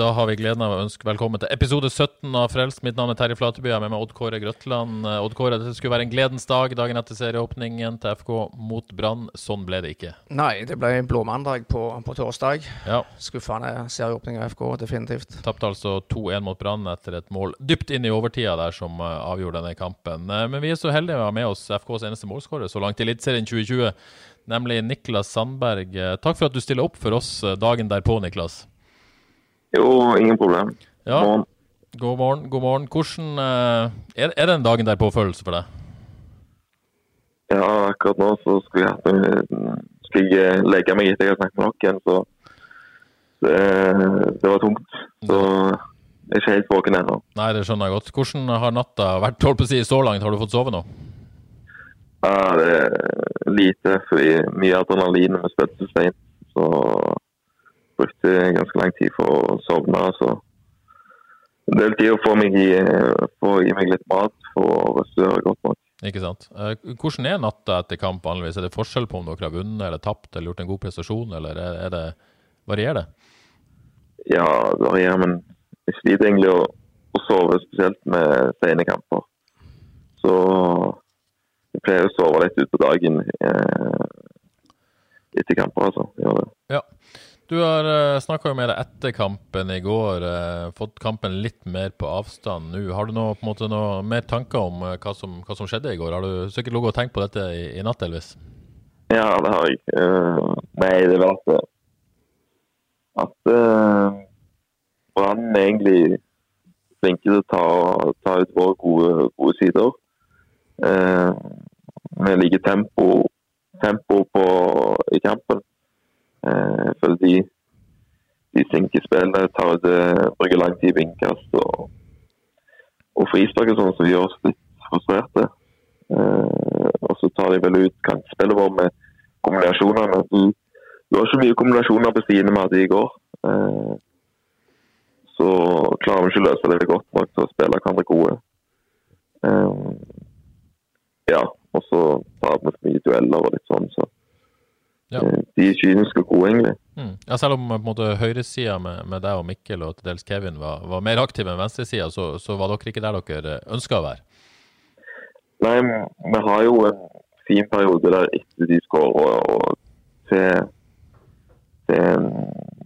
Da har vi gleden av å ønske velkommen til episode 17 av Frelst. Mitt navn er Terje Flateby. Jeg er med meg Odd Kåre Grøtland. Eh, Odd Kåre, det skulle være en gledens dag dagen etter serieåpningen til FK mot Brann. Sånn ble det ikke. Nei, det ble blåmandag på, på torsdag. Ja, Skuffende serieåpning av FK, definitivt. Tapte altså 2-1 mot Brann etter et mål dypt inn i overtida der som eh, avgjorde denne kampen. Eh, Men vi er så heldige å ha med oss FKs eneste målskårer så langt i Eliteserien 2020, nemlig Niklas Sandberg. Takk for at du stiller opp for oss dagen derpå, Niklas. Jo, ingen problem. Ja, Morgen. god morgen. God morgen. Hvordan eh, er, er den en dagen derpå-følelse for deg? Ja, akkurat nå så skulle jeg, skal jeg eh, legge meg etter jeg har snakket med dere igjen, så det, det var tungt. Så jeg er ikke helt våken ennå. Nei, det skjønner jeg godt. Hvordan har natta vært holdt på å si, så langt? Har du fått sove nå? Ja, det er lite, fordi mye adrenalin med seint. Så brukte ganske lang tid for å sovne. Så en del tid å få, meg i, få i meg litt mat for å restaurere godt nok. Ikke sant? Eh, Hvordan er natta etter kamp vanligvis? Er det forskjell på om dere har vunnet eller tapt eller gjort en god prestasjon, eller er er det, varierer det? Ja, det varierer, men jeg sliter egentlig å, å sove spesielt med sene kamper. Så jeg pleier å sove litt utpå dagen eh, etter kamper, altså. Gjør det. Ja. Du har uh, snakka med deg etter kampen i går, Uh, fått kampen litt mer på avstand nå. Har du noe, måte, noe mer tanker om uh, hva, som, hva som skjedde i går? Har du sikkert ligget og tenkt på dette i, i natt, Elvis? Ja, det har jeg. Uh, nei, det er vel at eh, at uh, Brann er egentlig flinke til å ta, ta ut våre gode, gode sider. Eh, vi ligger tempo, tempo på, i kampen. Eh, jeg de, de sinker spillet, tar eh, bruker lang tid i innkast og, og frispark og sånn, som gjør oss litt frustrerte. Eh, og så tar de vel ut kantspillet vårt med kombinasjonene. Det var ikke mye kombinasjoner på sidene vi hadde i går. Eh, så klarer vi ikke å løse det godt nok til å spille hverandre gode. Ja, og så tar vi for mye dueller og litt sånn, så Ja. eh, de kyniske og gode, egentlig. Mm. Ja, selv om på en måte høyresida med, med deg og Mikkel og til dels Kevin var, var mer aktive enn venstresida, så, så var dere ikke der dere ønska å være. Nei, vi har jo en fin periode der etter de skårer, og til, til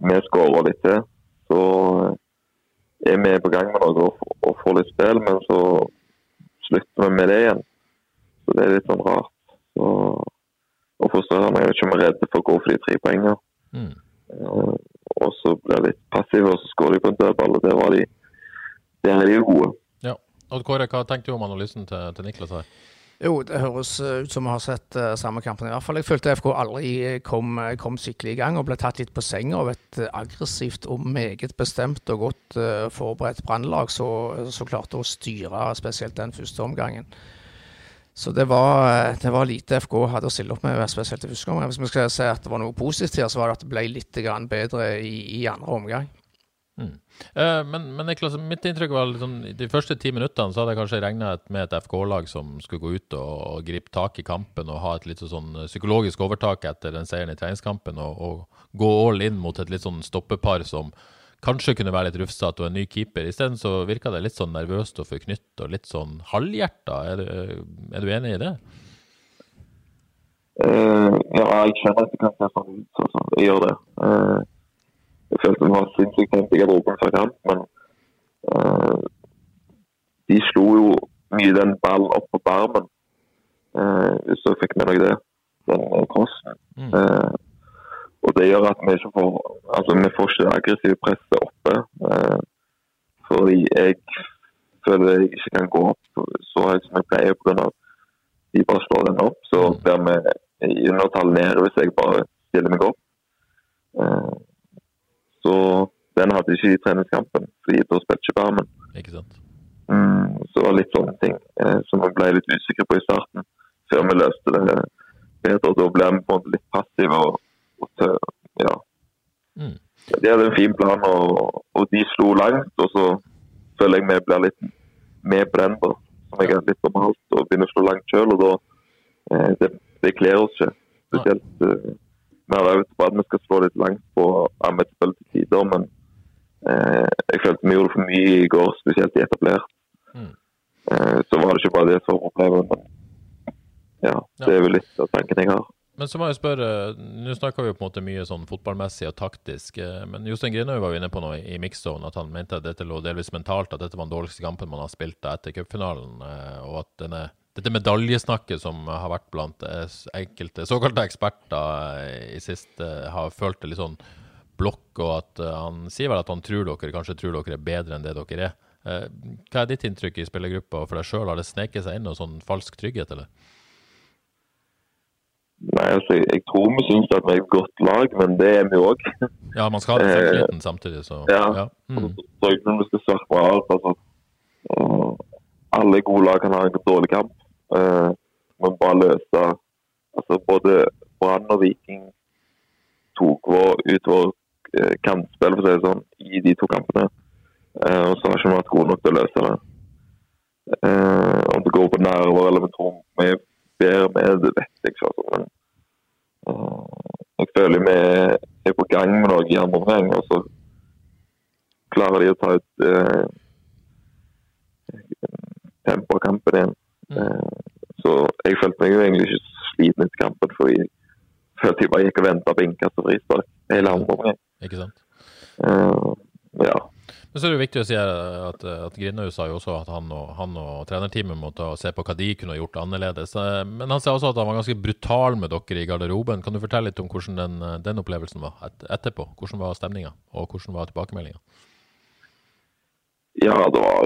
vi skårer litt til, så er vi på gang med noe og, og får litt spill, men så slutter vi med det igjen. Så det er litt sånn rart. Så, og frustrerende. Jeg vet ikke er redde for å gå for de tre poengene. Mm. Og så blir jeg litt passiv, og så skårer de på en dødball, og der var de der er de jo gode. Ja. Odd Kåre, hva tenkte du om analysen til, til Niklas her? Jo, det høres eh, ut som vi har sett uh, samme kampen i hvert fall. Jeg følte FK aldri eh, kom, kom skikkelig i gang og ble tatt litt på senga av et aggressivt og meget bestemt og godt uh, forberedt brannlag som klarte å styre spesielt den første omgangen. Så det var, eh, det var lite FK hadde å stille opp med, spesielt i første omgang. Hvis vi skal si at det var noe positivt her, så var det at det ble litt bedre i, i andre omgang. Eh, men, men Niklas, mitt inntrykk var sånn, de første ti minuttene så hadde jeg kanskje regna med et FK-lag som skulle gå ut og, og gripe tak i kampen og ha et litt sånn psykologisk overtak etter den seieren i treningskampen og, og gå all in mot et litt sånn stoppepar som kanskje kunne være litt rufsete og en ny keeper. Isteden så virka det litt sånn nervøst og forknytt og litt sånn halvhjerta. Er, er du enig i det? Uh, ja, jeg kjenner at det kan se sånn ut. Altså. Jeg gjør det. Uh, jeg følte det var sinnssykt tenkt i garderoben før kamp, men uh, de slo jo mye den ballen opp på barmen. Hvis du fikk med deg det. Den crossen. Mm. Og det gjør at vi ikke får altså vi får ikke det aggressive presset oppe. Eh, fordi jeg føler jeg ikke kan gå opp så høyt som jeg pleier pga. de bare slår den opp. Så Mm. blir vi i undertall nede hvis jeg bare stiller meg opp. Eh, Så den hadde jeg ikke i treningskampen, fordi da spilte ikke Barmen. Ikke sant? Mm, så det var litt sånne ting eh, som vi ble litt usikre på i starten, før vi løste det bedre. Da ble vi på en måte litt passive og, og tø, ja. Mm. De hadde en fin plan, og, og de slo langt. Og så føler jeg vi blir litt med på. Som jeg er litt normalt, og begynner å slå langt sjøl. Og da eh, Det, det kler oss ikke. Spesielt eh, Vi har øvd på at vi skal slå litt langt på til tider, men eh, jeg følte vi gjorde for mye i går, spesielt i etablert. Mm. Eh, så var det ikke bare det som problemet, men ja, det er vel litt av tanken jeg har. Men så må jeg spørre, nå snakker vi jo på en måte mye sånn fotballmessig og taktisk, eh, men Jostein Grinhaug var jo inne på noe i mixzone, at han mente at dette lå delvis mentalt, at dette var den dårligste kampen man har spilt da etter cupfinalen, eh, og at denne, dette medaljesnakket som har vært blant enkelte såkalte eksperter i siste, har følt det litt sånn blokk, og at han sier vel at han tror dere, kanskje tror dere er bedre enn det dere er. Eh, Hva er ditt inntrykk i spillergruppa for deg sjøl? Har det sneket seg inn noe sånn falsk trygghet, eller? Nei, altså, jeg, jeg tror vi syns at vi er et godt lag, men det er vi òg. Ja, man skal ha selvtilliten samtidig, så Ja. ja. Mm. Så ikke om vi skal alt. Altså, eh, alle gode lag kan ha en dårlig kamp. Uh, men bare løse altså, Både Brann og Viking tok vår, ut vår uh, kantspill for å si det sånn, i de to kampene. Eh, og så har ikke vi vært gode nok til å løse det. Eh, om det går på nerver eller vi tror vi er bedre med det, vet jeg ikke. Altså. Men eh, jeg føler vi er på gang med noe i andre omgang. Og så klarer de å ta ut eh, tempo av kampen igjen. Eh, så jeg følte meg jo egentlig ikke sliten etter kampen, for jeg følte jeg bare gikk og venta på innkast og frispark hele andre omgang. Ikke sant? Eh. Men så er det jo viktig å si at, at Grindhaug sa jo også at han og, han og trenerteamet måtte se på hva de kunne gjort annerledes. Eh, Men han sa også at han var ganske brutal med dere i garderoben. Kan du fortelle litt om hvordan den, den opplevelsen var et, etterpå? Hvordan var stemninga, og hvordan var tilbakemeldinga? ja, det var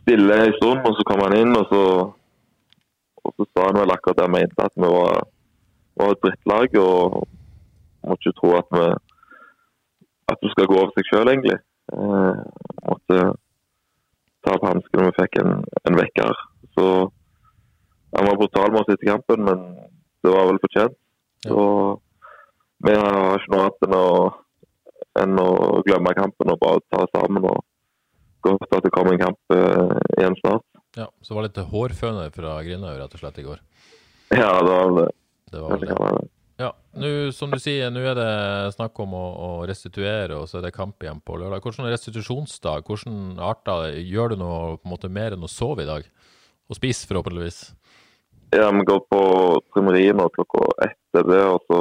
stille en stund, og så kom han inn, og så, og så sa han vel akkurat det han mente, at vi var, var et drittlag. Og måtte ikke tro at vi at du skal gå over seg sjøl, egentlig. Eh, måtte ta opp hansken når vi fikk en, en vekker. Så han var brutal mot oss etter kampen, men det var vel fortjent. Ja. Så vi har ikke noe annet enn å, enn å glemme kampen og bare ta oss sammen. og Godt at det kommer en kamp eh, igjen snart. Ja, så det var litt hårføner fra Grindhaug rett og slett i går. Ja, det var det. Det var det. Ja, nå, som du sier, nå er det snakk om å, å restituere, og så er det kamp igjen på lørdag. Hvordan restitusjonsdag? Hvordan arter gjør du noe på en måte mer enn å sove i dag? Og spise, forhåpentligvis. Ja, vi går på trimeriet nå klokka ett er det, og så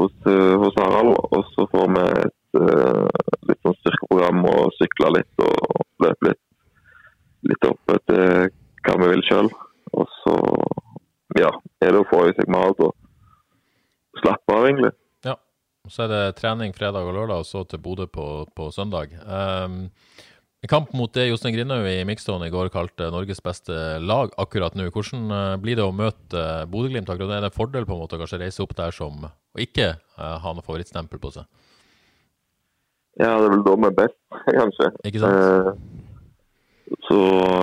hos, hos Harald. Og så får vi et uh, litt sånn styrkeprogram og sykle litt og løpe litt, litt opp etter hva vi vil sjøl. Og så ja, er det å få i seg mat og slappe av, egentlig. Ja. Så er det trening fredag og lørdag, og så til Bodø på, på søndag. Um, kamp mot det Jostein Grindhaug i Mixstone i går kalte Norges beste lag akkurat nå. Hvordan eh, blir det å møte uh, Bodø-Glimt? Er det en fordel på en måte å kanskje reise opp der som og ikke eh, ha noe favorittstempel på seg? Ja, det er vel da vi er best, kanskje. Ikke sant? Eh, så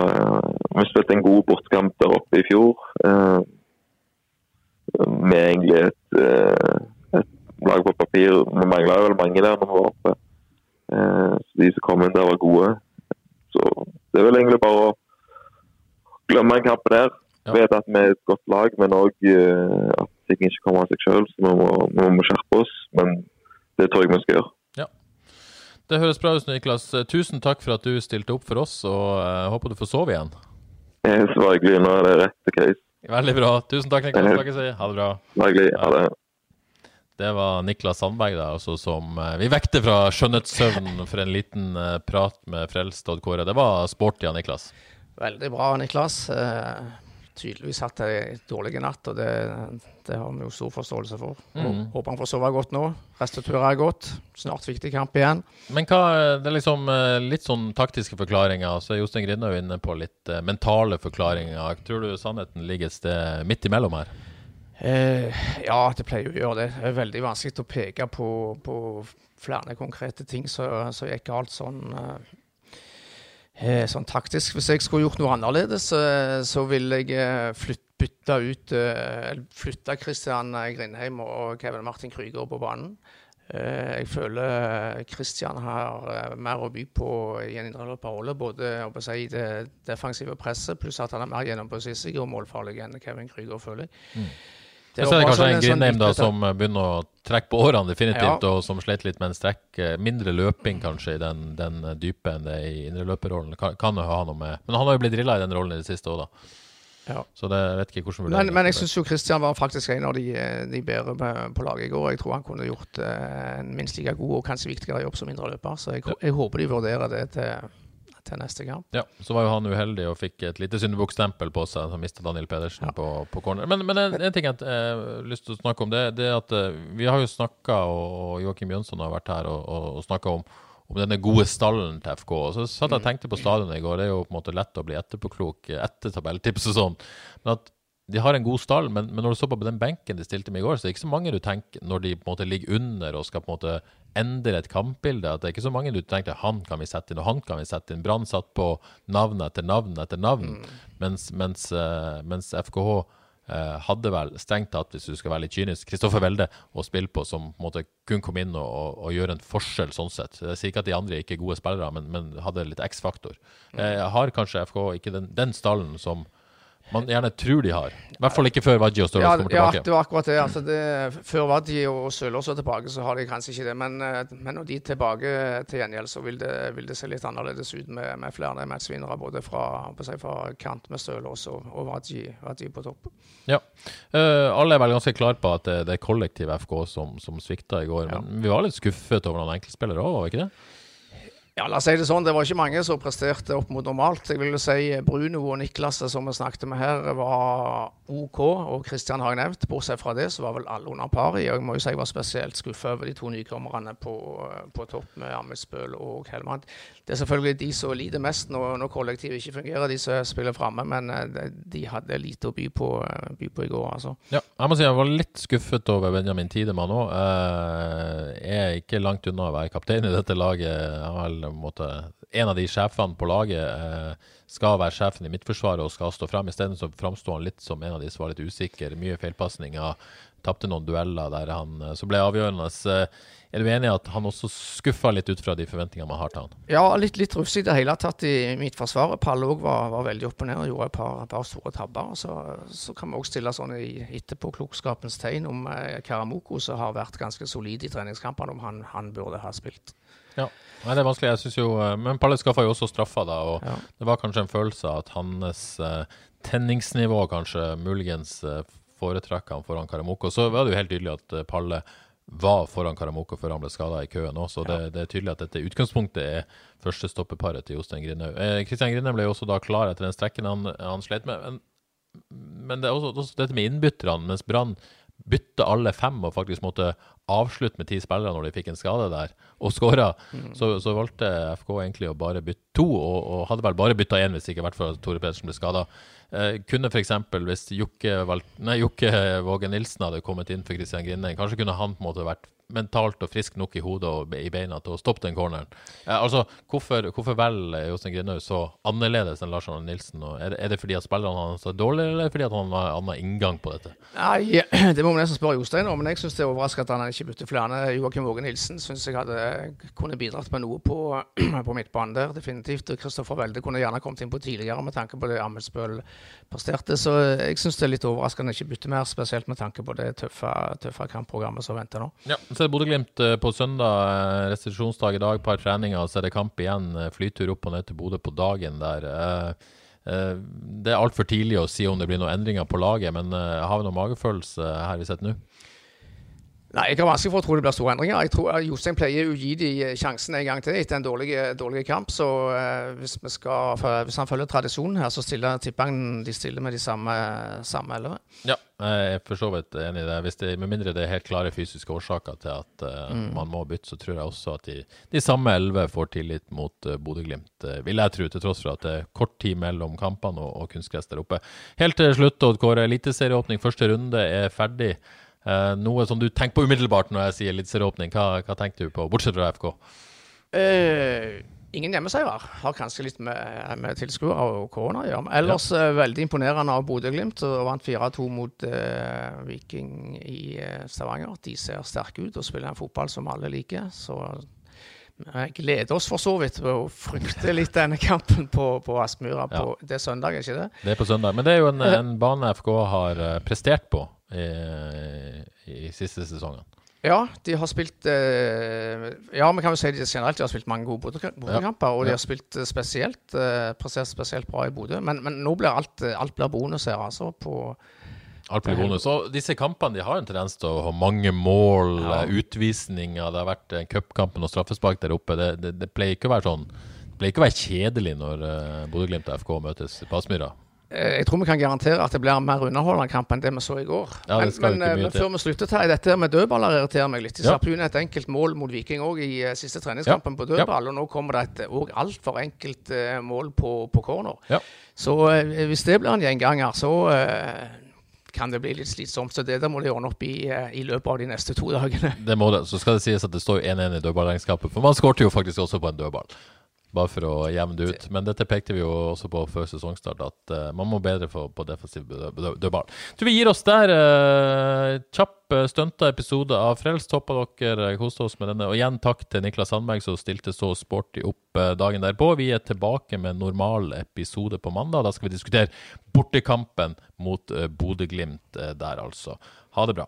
eh, vi spilte en god bortkamp der oppe i fjor. Eh, med egentlig et, eh, et lag på papir. Vi mangla vel mange der når vi var oppe. Eh, så de som kom inn der, var gode. Så det er vel egentlig bare å glemme en kamp der. Ja. Vet at vi er et godt lag, men òg at ting ikke kommer av seg sjøl. Så vi må, vi må skjerpe oss. Men det tror jeg vi skal gjøre. Det høres bra ut, Niklas. Tusen takk for at du stilte opp for oss, og jeg håper du får sove igjen. Eh, Så var hyggelig. Nå er det rett til case. Veldig bra. Tusen takk, Niklas. Snakkes si Ha det bra. Hyggelig. Ha det. Det var Niklas Sandberg da, også, som eh, vi vekte fra skjønnhetssøvn for en liten eh, prat med Frelst Odd Kåre. Det var sporty av Niklas. Veldig bra, Niklas. Tydeligvis hatt ei dårlig natt, og det, det har vi jo stor forståelse for. Mhm. Håper han får sove godt nå. Restituerer godt. Snart viktig kamp igjen. Men hva, det er liksom eh, litt sånn taktiske forklaringer. Så er Jostein Grinde jo inne på litt eh, mentale forklaringer. Tror du sannheten ligger et sted midt imellom her? Eh, ja, det pleier å gjøre det. Det er veldig vanskelig å peke på, på flere konkrete ting som som gikk galt sånn, eh, sånn taktisk. Hvis jeg skulle gjort noe annerledes, eh, så ville jeg eh, bytte ut eh, Flytte Christian Grindheim og Kevin Martin Krüger på banen. Eh, jeg føler Christian har eh, mer å by på i en indreløperrolle. Både i det defensive presset, pluss at han er mer gjennomsnittlig og målfarlig enn Kevin Krüger, føler jeg. Det så er det kanskje en sånn Grindheim da som eh, begynner å trekke på årene definitivt, Ja. og som slet litt med en strekk. eh, Mindre løping kanskje i den, den eh, dype enn det er i indreløperrollen. Kan, kan jo ha noe med Men han har jo blitt drilla i den rollen i det siste òg, da. Ja. Så det vet ikke hvordan Men, men jeg syns jo Christian var faktisk en av de, de bedre på- laget i går. Jeg tror han kunne gjort en minst like god og kanskje viktigere jobb som indreløper. Så jeg, jeg håper de vurderer det til, til neste kamp. Ja, så var jo han uheldig og fikk et lite syndebukkstempel på seg. som mistet Daniel Pedersen Ja. på, på corner. Men, men en, en ting jeg eh, har lyst til å snakke om, det, det at eh, vi har jo snakka, og Joakim Jønsson har vært her og, og, og snakka om, om denne gode stallen til FK. Og så satt jeg og tenkte på stadionet i går. Det er jo på en måte lett å bli etterpåklok etter tabelltips og sånn. Men at de har en god stall, men, men når du så på den benken de stilte med i går, så er det ikke så mange du tenker når de på en måte ligger under og skal på en måte endre et kampbilde. At det er ikke så mange du tenkte han kan vi sette inn, og han kan vi sette inn. Brann satt på navn etter navn etter navn, mens, mens, eh, mens FKH eh, hadde vel strengt tatt, hvis du skal være litt kynisk, Kristoffer Welde å spille på som måtte kun kom inn og, og, og gjøre en forskjell sånn sett. Jeg sier ikke at de andre ikke er gode spillere, men, men hadde litt X-faktor. Eh, har kanskje FKH ikke den, den stallen som man gjerne tror de har. I hvert fall ikke før Wadji og Stølås Ja, kommer ja, det var akkurat det. Altså det før Wadji og Sølås er tilbake, så har de kanskje ikke det. Men, eh, men når de er tilbake til gjengjeld, så vil det, vil det se litt annerledes ut med, med flere matchvinnere både fra, si, fra kant med Stølås og, og Wadji på topp. Ja. Uh, alle er vel ganske klare på at det, det er kollektiv FK som, som svikta i går. Ja. Men vi var litt skuffet over noen enkeltspillere òg, var vi ikke det? Ja, la oss si det sånn. Det var ikke mange som presterte opp mot normalt. Jeg vil jo si Bruno og Niklas som vi snakket med her, var OK. Og Kristian har jeg nevnt. Bortsett fra det så var vel alle under par jeg må jo si jeg var spesielt skuffa over de to nykommerne på, på topp med Amitsbøl og Helmand. Det er selvfølgelig de som lider mest når, når kollektivet ikke fungerer, de som spiller framme. Men eh, de, de hadde lite å by på, eh, by på i går, altså. Ja, jeg må si jeg var litt skuffet over Benjamin Tidemann òg. er ikke langt unna å være kaptein i dette laget. Jeg har vel på en måte En av de sjefene på laget eh, skal være sjefen i midtforsvaret og skal stå frem. Isteden så framsto han litt som en av de som var litt usikker. Mye feilpasninger. Tapte noen dueller der han eh, så ble avgjørende. Eh, Er du enig i at han også skuffa litt ut fra de forventningene man har til han? Ja, litt, litt rufsig i det hele tatt i midtforsvaret. Palle òg var, var veldig opp og ned og gjorde et par, par store tabber. Så, så kan vi òg stille sånn i etterpåklokskapens tegn om eh, Karamoko, som har vært ganske solid i treningskampene, om han, han burde ha spilt. Ja. Nei, det er vanskelig. Jeg synes jo, eh, Men Palle skaffa jo også straffa, da. Og Ja. det var kanskje en følelse av at hans uh, tenningsnivå kanskje muligens uh, foretrakk han foran Karamoko. Så var det jo helt tydelig at uh, Palle var foran Karamoko før han ble skada i køen òg. Så det, det er tydelig at dette utgangspunktet er første stoppeparet til Jostein Grindhaug. Eh, Kristian Grindhaug ble jo også da klar etter den strekken han, han slet med. Men, men det er også, også dette med innbytterne, mens Brann bytte alle fem og faktisk måtte avslutte med ti spillere når de fikk en skade der, og skåra, så, så valgte FK egentlig å bare bytte to, og, og hadde vel bare bytta én hvis det ikke hadde vært for at Tore Pedersen ble skada. Eh, kunne f.eks. hvis Jokke, Våge Nilsen hadde kommet inn for Christian Grindheim, kanskje kunne han på en måte vært mentalt og frisk nok i hodet og i beina til å stoppe den corneren. Eh, altså, hvorfor, hvorfor velger Jostein Grinaud så annerledes enn Lars Arne Nilsen? Er, det, er det fordi at spillerne hans er dårligere, eller er det fordi at han har annen inngang på dette? Nei, det må vi nesten spørre Jostein om, men jeg syns det er overraskende at han ikke bytter flere. Joakim Våge Nilsen syns jeg hadde kunne bidratt med noe på, på midtbanen der, definitivt. Og Kristoffer Welde kunne gjerne kommet inn på tidligere med tanke på det Amelsbøl presterte. Så jeg syns det er litt overraskende å ikke bytte mer, spesielt med tanke på det tøffe, tøffe kampprogrammet som venter nå. Ja, så er det Bodø-Glimt eh, på søndag. eh, Restitusjonsdag i dag, par treninger, så er det kamp igjen. eh, Flytur opp og ned til Bodø på dagen der. Det er altfor tidlig å si om det blir noen endringer på laget, men har vi noen magefølelse her vi sitter nå? Nei, Jeg har vanskelig for å tro det blir store endringer. Jeg tror at Jostein pleier å gi de sjansen en gang til etter en dårlig, dårlig kamp. Så hvis, skal, hvis, han følger tradisjonen her, så stiller tipper han de stiller med de samme, samme elleve. Ja, jeg er for så vidt enig i det. Hvis det. Med mindre det er helt klare fysiske årsaker til at uh, mm. man må bytte, så tror jeg også at de, de samme elleve får tillit mot uh, Bodø-Glimt, uh, vil jeg tro. Til tross for at det er kort tid mellom kampene og, og kunstgress der oppe. Helt til slutt, Odd Kåre. Eliteserieåpning første runde er ferdig. Eh, noe som du tenker på umiddelbart når jeg sier eliteserieåpning. Hva, hva tenker du på, bortsett fra FK? Uh, ingen hjemmeseier. Har kanskje litt med, med tilskuere og korona å gjøre. Ellers ja. eh, veldig imponerende av Bodø-Glimt. Vant 4-2 mot uh, Viking i eh, Stavanger. De ser sterke ut og spiller en fotball som alle liker. så vi gleder oss for så vidt og å frykte litt denne kampen på, på Aspmyra. Ja. Det er søndag, er ikke det? Det er på søndag. Men det er jo en, en bane FK har prestert på i, i siste sesongen. Ja, de har spilt eh, Ja, vi kan jo si det generelt de har spilt mange gode Bodø-kamper. Og de har spilt eh, spesielt eh, prestert spesielt bra i Bodø. Men, men, nå blir alt, alt blir bonus her, altså. på Alt blir bonus. Og disse kampene de har en tendens til å ha mange mål, ja. utvisninger. Det har vært cupkampen og straffespark der oppe. Det, det, det, pleier ikke å være sånn Det pleier ikke å være kjedelig når uh, Bodø-Glimt og FK møtes på Aspmyra. Eh, jeg tror vi kan garantere at det blir mer underholdende kamp enn det vi så i går. Ja, men, men, eh, men før vi slutter her, dette med dødballer irriterer meg litt. De slapp inn et enkelt mål mot Viking òg i uh, siste treningskampen ja. på dødball, og nå kommer det et òg altfor enkelt uh, mål på, på corner. Ja. Så uh, hvis det blir en gjenganger, så kan det bli litt slitsomt. Så det der må de ordne opp i i løpet av de neste to dagene. Det må det. Så skal det sies at det står 1-1 i dødballregnskapet, for man skårte jo faktisk også på en dødball bare for å jevne det ut. Men dette pekte vi jo også på før sesongstart, at uh, man må bedre for, på defensiv dødball. Tror vi gir oss der. Uh, kjapp uh, stunta episode av Frelst. Håper dere koste oss med denne. Og igjen takk til Niklas Sandberg som stilte så sporty opp uh, dagen derpå. Vi er tilbake med normal episode på mandag. Da skal vi diskutere bortekampen mot uh, Bodø-Glimt der, altså. Ha det bra.